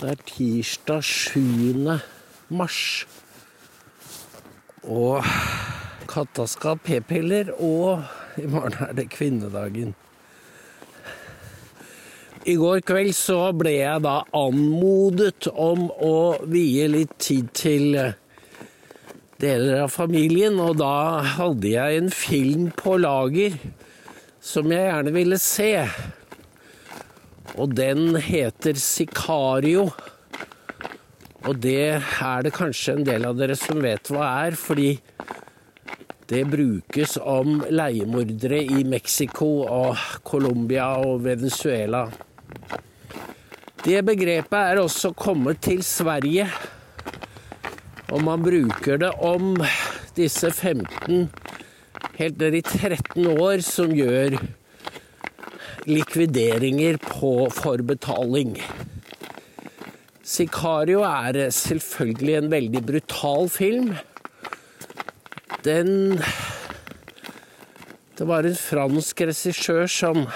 Det er tirsdag 7. mars. Og katta skal ha p-piller, og i morgen er det kvinnedagen. I går kveld så ble jeg da anmodet om å vie litt tid til deler av familien, og da hadde jeg en film på lager som jeg gjerne ville se. Og den heter Sicario. Og det er det kanskje en del av dere som vet hva er, fordi det brukes om leiemordere i Mexico og Colombia og Venezuela. Det begrepet er også kommet til Sverige. Og man bruker det om disse 15, helt ned i 13 år, som gjør likvideringer på forbetaling. Sicario er selvfølgelig en veldig brutal film. Den Det var en fransk regissør som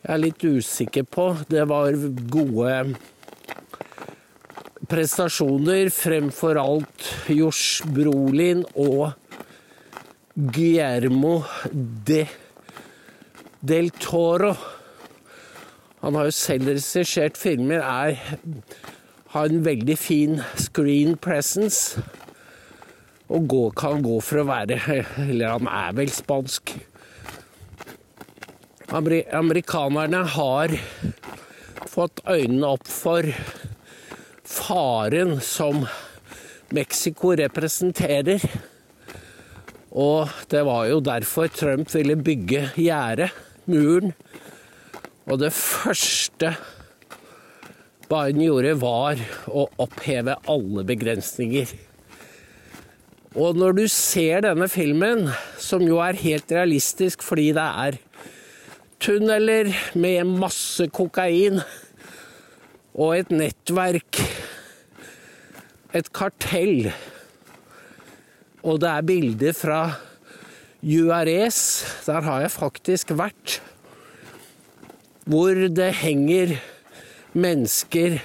jeg er litt usikker på. Det var gode prestasjoner, fremfor alt Josh Brolin og Guillermo de del Toro. Han har jo selv regissert filmer, er, har en veldig fin screen presence. Og gå, kan gå for å være Eller han er vel spansk. Amerikanerne har fått øynene opp for faren som Mexico representerer. Og det var jo derfor Trump ville bygge gjerdet, muren. Og det første Biden gjorde, var å oppheve alle begrensninger. Og når du ser denne filmen, som jo er helt realistisk fordi det er tunneler med masse kokain og et nettverk, et kartell, og det er bilder fra Juarez, der har jeg faktisk vært, hvor det henger mennesker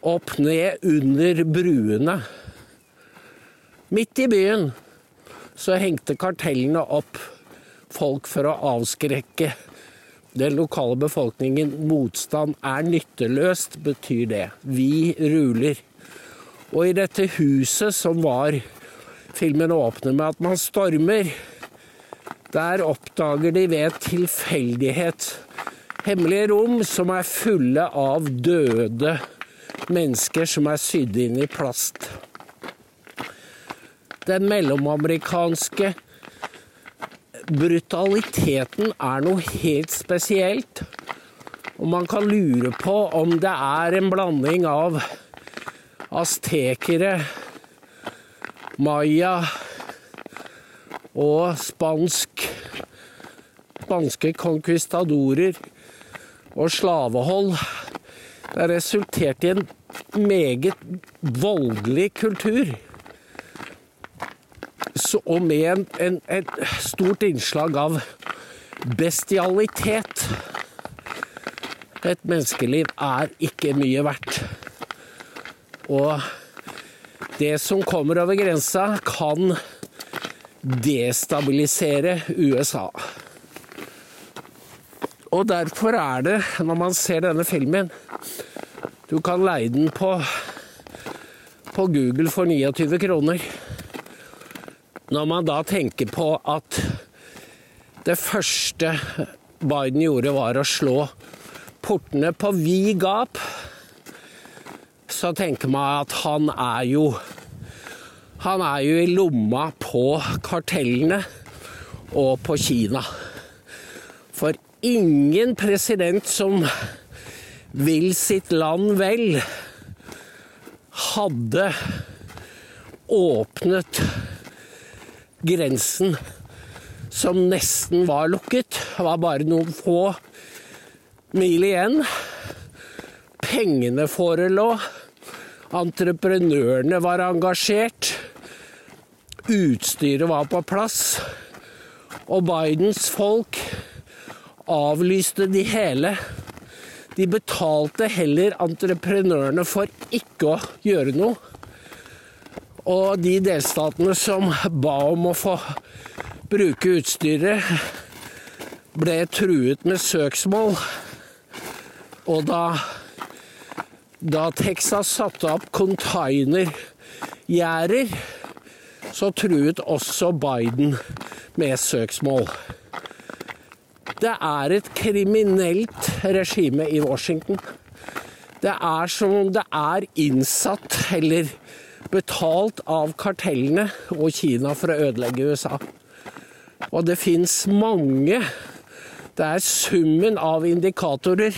opp ned under bruene. Midt i byen så hengte kartellene opp folk for å avskrekke den lokale befolkningen. Motstand er nytteløst, betyr det. Vi ruler. Og i dette huset som var filmen åpner med at man stormer, der oppdager de ved tilfeldighet hemmelige rom som er fulle av døde mennesker som er sydd inn i plast. Den mellomamerikanske brutaliteten er noe helt spesielt. Og man kan lure på om det er en blanding av aztekere, maya og spansk spanske conquistadorer og slavehold. Det resulterte resultert i en meget voldelig kultur og med et stort innslag av bestialitet. Et menneskeliv er ikke mye verdt. Og det som kommer over grensa, kan destabilisere USA. Og derfor er det, når man ser denne filmen Du kan leie den på, på Google for 29 kroner. Når man da tenker på at det første Biden gjorde, var å slå portene på vid gap, så tenker man at han er jo Han er jo i lomma på kartellene og på Kina. For ingen president som vil sitt land vel, hadde åpnet grensen som nesten var lukket. Det var bare noen få mil igjen. Pengene forelå. Entreprenørene var engasjert. Utstyret var på plass. Og Bidens folk avlyste de hele. De betalte heller entreprenørene for ikke å gjøre noe. Og de delstatene som ba om å få bruke utstyret, ble truet med søksmål. Og da, da Texas satte opp containergjerder, så truet også Biden med søksmål. Det er et kriminelt regime i Washington. Det er som om det er innsatt eller betalt av kartellene og Kina for å ødelegge USA. Og det fins mange. Det er summen av indikatorer.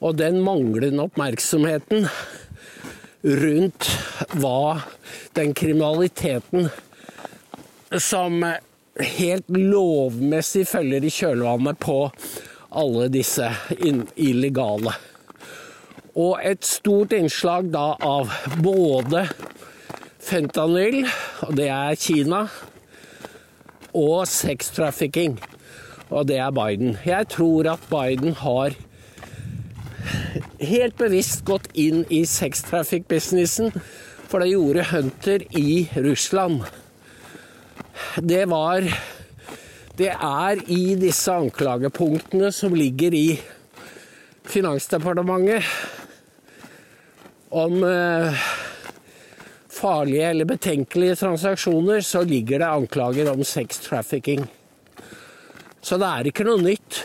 Og den manglende oppmerksomheten rundt hva den kriminaliteten som helt lovmessig følger i kjølvannet på alle disse illegale. Og et stort innslag da av både fentanyl, og det er Kina, og sextrafficking, og det er Biden. Jeg tror at Biden har helt bevisst gått inn i sextrafikk-businessen, for det gjorde Hunter i Russland. Det var Det er i disse anklagepunktene som ligger i Finansdepartementet om eh, farlige eller betenkelige transaksjoner, så ligger det anklager om sex trafficking. Så det er ikke noe nytt.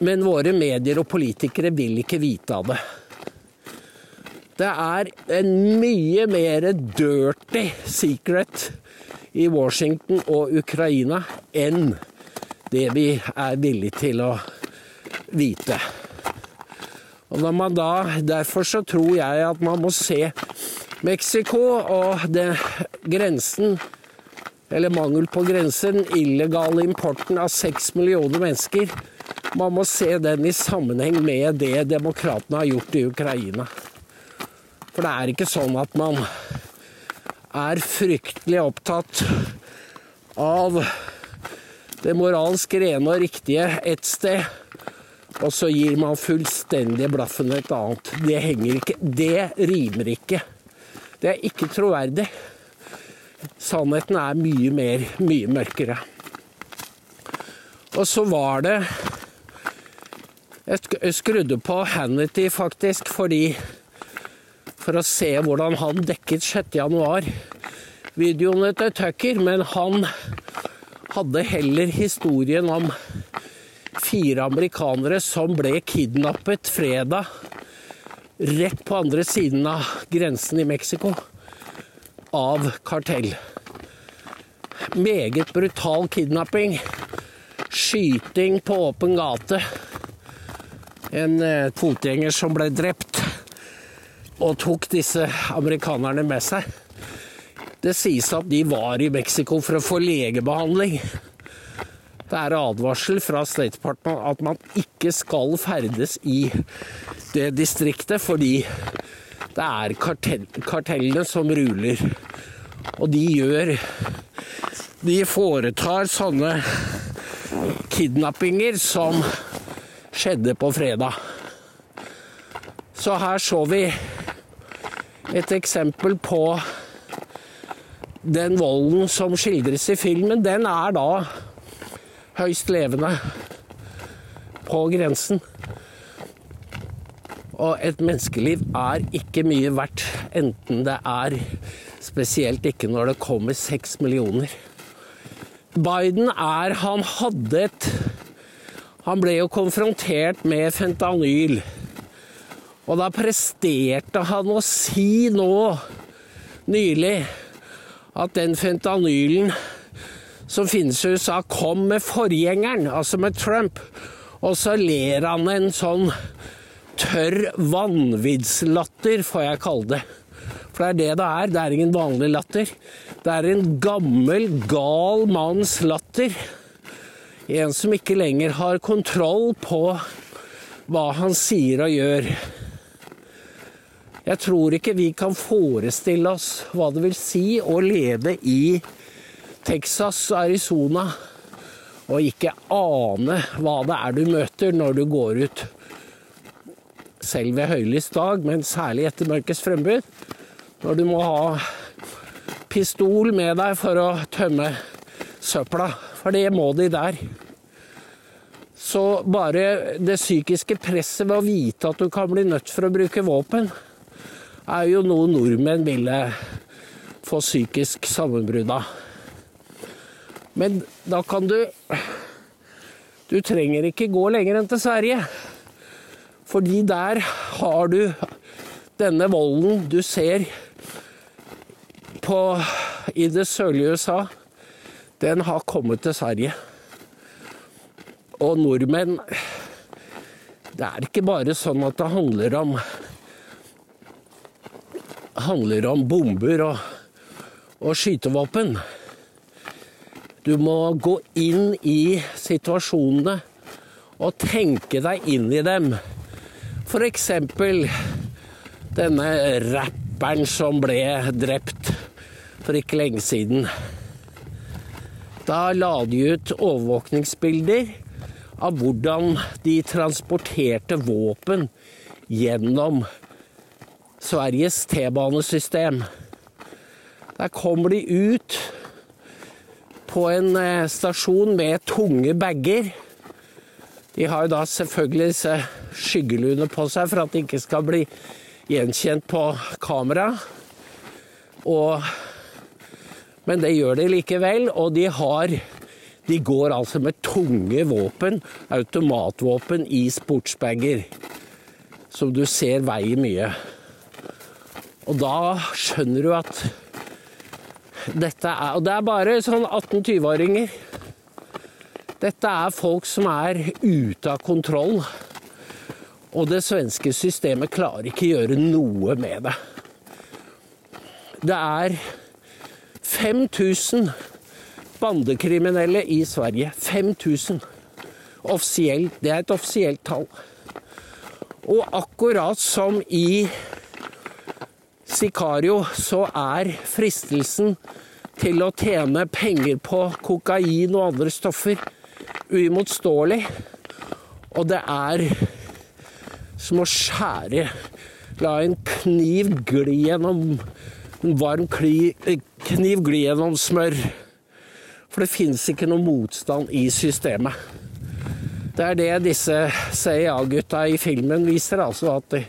Men våre medier og politikere vil ikke vite av det. Det er en mye mer dirty secret i Washington og Ukraina enn det vi er villige til å vite. Og når man da, Derfor så tror jeg at man må se Mexico og det, grensen, eller mangel på grenser, den illegale importen av seks millioner mennesker man må se den i sammenheng med det demokratene har gjort i Ukraina. For det er ikke sånn at man er fryktelig opptatt av det moralsk rene og riktige ett sted, og så gir man fullstendig blaffen et annet. Det henger ikke Det rimer ikke. Det er ikke troverdig. Sannheten er mye mer, mye mørkere. Og så var det jeg skrudde på Hannity faktisk fordi For å se hvordan han dekket 6. januar. Videoene til Tucker, men han hadde heller historien om fire amerikanere som ble kidnappet fredag rett på andre siden av grensen i Mexico av kartell. Meget brutal kidnapping. Skyting på åpen gate en eh, fotgjenger som ble drept, og tok disse amerikanerne med seg. Det sies at de var i Mexico for å få legebehandling. Det er advarsel fra State Department at man ikke skal ferdes i det distriktet, fordi det er kartell, kartellene som ruler. Og de gjør De foretar sånne kidnappinger som skjedde på fredag. Så her så vi et eksempel på den volden som skildres i filmen. Den er da høyst levende på grensen. Og et menneskeliv er ikke mye verdt, enten det er Spesielt ikke når det kommer seks millioner. Biden er Han hadde et han ble jo konfrontert med fentanyl. Og da presterte han å si nå nylig at den fentanylen som finnes i USA, kom med forgjengeren, altså med Trump. Og så ler han en sånn tørr vanviddslatter, får jeg kalle det. For det er det det er. Det er ingen vanlig latter. Det er en gammel, gal manns latter. En som ikke lenger har kontroll på hva han sier og gjør. Jeg tror ikke vi kan forestille oss hva det vil si å leve i Texas og Arizona og ikke ane hva det er du møter når du går ut. Selv ved høylys dag, men særlig etter mørkets frembrudd. Når du må ha pistol med deg for å tømme søpla. For det må de der. Så bare det psykiske presset ved å vite at du kan bli nødt for å bruke våpen, er jo noe nordmenn ville få psykisk sammenbrudd av. Men da kan du Du trenger ikke gå lenger enn til Sverige. Fordi der har du denne volden du ser på, i det sørlige USA. Den har kommet til Sverige. Og nordmenn Det er ikke bare sånn at det handler om handler om bomber og, og skytevåpen. Du må gå inn i situasjonene og tenke deg inn i dem. F.eks. denne rapperen som ble drept for ikke lenge siden. Da la de ut overvåkningsbilder av hvordan de transporterte våpen gjennom Sveriges T-banesystem. Der kommer de ut på en eh, stasjon med tunge bager. De har jo da selvfølgelig disse skyggeluene på seg for at de ikke skal bli gjenkjent på kamera. Og, men det gjør de likevel, og de har De går altså med tunge våpen, automatvåpen, i sportsbager. Som du ser veier mye. Og da skjønner du at dette er Og det er bare sånn 18-20-åringer. Dette er folk som er ute av kontroll. Og det svenske systemet klarer ikke gjøre noe med det. Det er 5000 bandekriminelle i Sverige. 5000. Offisielt. Det er et offisielt tall. Og akkurat som i Sicario så er fristelsen til å tjene penger på kokain og andre stoffer uimotståelig. Og det er som å skjære La en kniv gli gjennom en varm kniv gli gjennom smør. For det fins ikke noe motstand i systemet. Det er det disse CIA-gutta i filmen viser, altså at det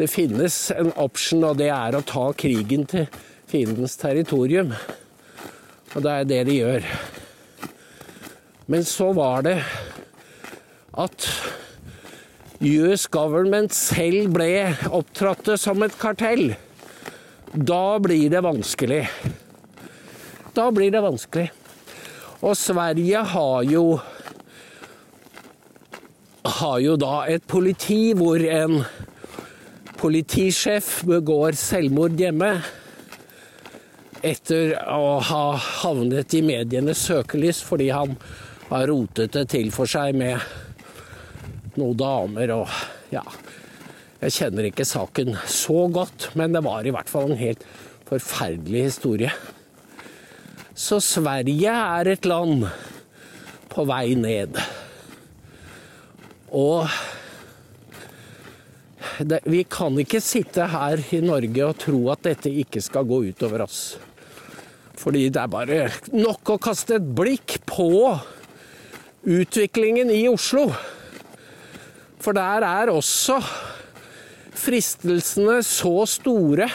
det finnes en option, og det er å ta krigen til fiendens territorium. Og det er det de gjør. Men så var det at US government selv ble opptrådte som et kartell. Da blir det vanskelig. Da blir det vanskelig. Og Sverige har jo har jo da et politi hvor en politisjef begår selvmord hjemme etter å ha havnet i medienes søkelys fordi han har rotet det til for seg med noen damer og ja. Jeg kjenner ikke saken så godt, men det var i hvert fall en helt forferdelig historie. Så Sverige er et land på vei ned. Og det, vi kan ikke sitte her i Norge og tro at dette ikke skal gå utover oss. Fordi det er bare nok å kaste et blikk på utviklingen i Oslo. For der er også fristelsene så store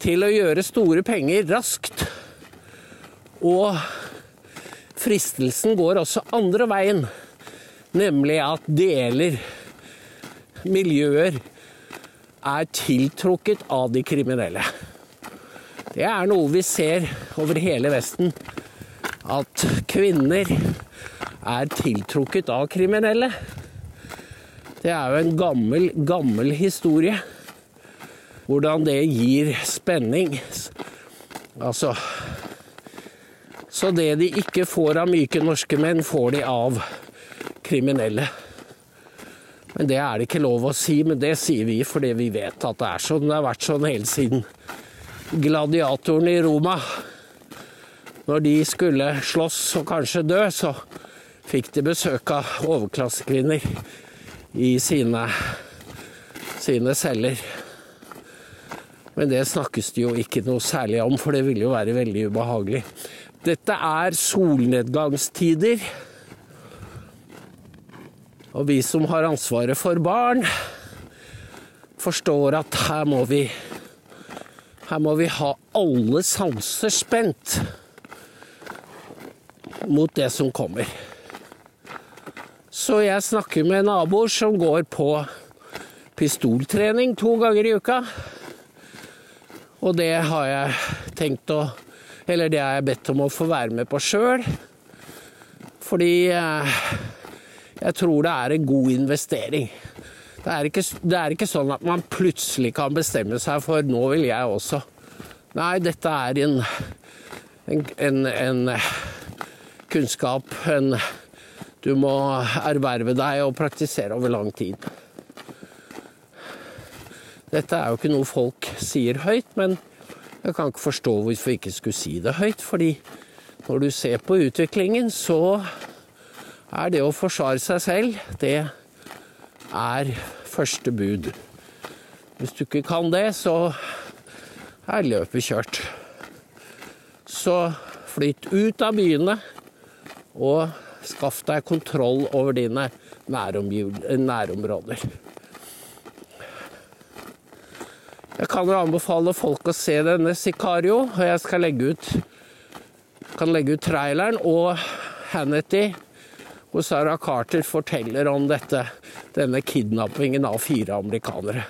til å gjøre store penger raskt. Og fristelsen går også andre veien, nemlig at deler miljøer er tiltrukket av de kriminelle. Det er noe vi ser over hele Vesten. At kvinner er tiltrukket av kriminelle. Det er jo en gammel, gammel historie. Hvordan det gir spenning. Altså Så det de ikke får av myke norske menn, får de av kriminelle. Men det er det ikke lov å si, men det sier vi fordi vi vet at det er sånn. Det har vært sånn hele siden gladiatorene i Roma. Når de skulle slåss og kanskje dø, så fikk de besøk av overklassekvinner i sine, sine celler. Men det snakkes det jo ikke noe særlig om, for det ville jo være veldig ubehagelig. Dette er solnedgangstider. Og vi som har ansvaret for barn, forstår at her må vi Her må vi ha alle sanser spent mot det som kommer. Så jeg snakker med naboer som går på pistoltrening to ganger i uka. Og det har jeg tenkt å Eller det har jeg bedt om å få være med på sjøl. Fordi eh, jeg tror det er en god investering. Det er, ikke, det er ikke sånn at man plutselig kan bestemme seg for 'nå vil jeg også'. Nei, dette er en, en, en, en kunnskap du må erverve deg og praktisere over lang tid. Dette er jo ikke noe folk sier høyt, men jeg kan ikke forstå hvorfor jeg ikke skulle si det høyt. Fordi når du ser på utviklingen, så er det å forsvare seg selv, det er første bud. Hvis du ikke kan det, så er løpet kjørt. Så flytt ut av byene og skaff deg kontroll over dine nærområder. Jeg kan jo anbefale folk å se denne Sicario, og jeg skal legge ut, kan legge ut traileren og Hannity, hvor Sarah Carter forteller om dette, denne kidnappingen av fire amerikanere.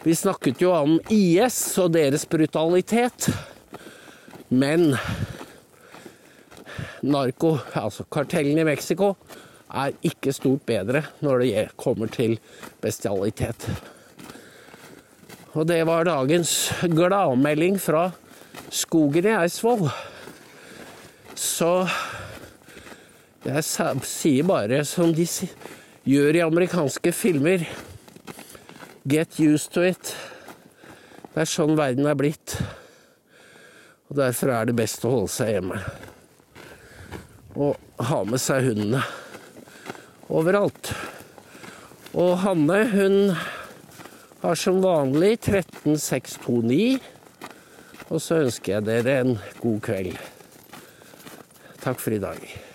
Vi snakket jo om IS og deres brutalitet, men narko, altså kartellene i Mexico, er ikke stort bedre når det kommer til bestialitet. Og det var dagens gladmelding fra skogen i Eidsvoll. Så jeg sier bare som de gjør i amerikanske filmer Get used to it. Det er sånn verden er blitt. Og derfor er det best å holde seg hjemme. Og ha med seg hundene overalt. Og Hanne, hun har som vanlig 13629. Og så ønsker jeg dere en god kveld. Takk for i dag.